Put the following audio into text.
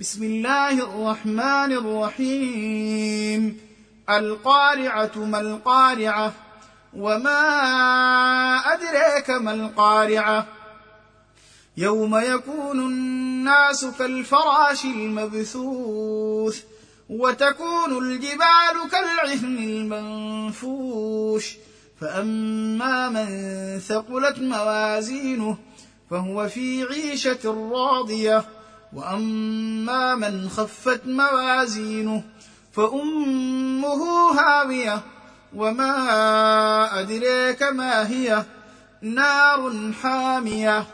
بسم الله الرحمن الرحيم. القارعة ما القارعة وما ادريك ما القارعة. يوم يكون الناس كالفراش المبثوث وتكون الجبال كالعهن المنفوش. فأما من ثقلت موازينه فهو في عيشة راضية. وأما من خفت موازينه فأمه هاوية وما أدريك ما هي نار حامية.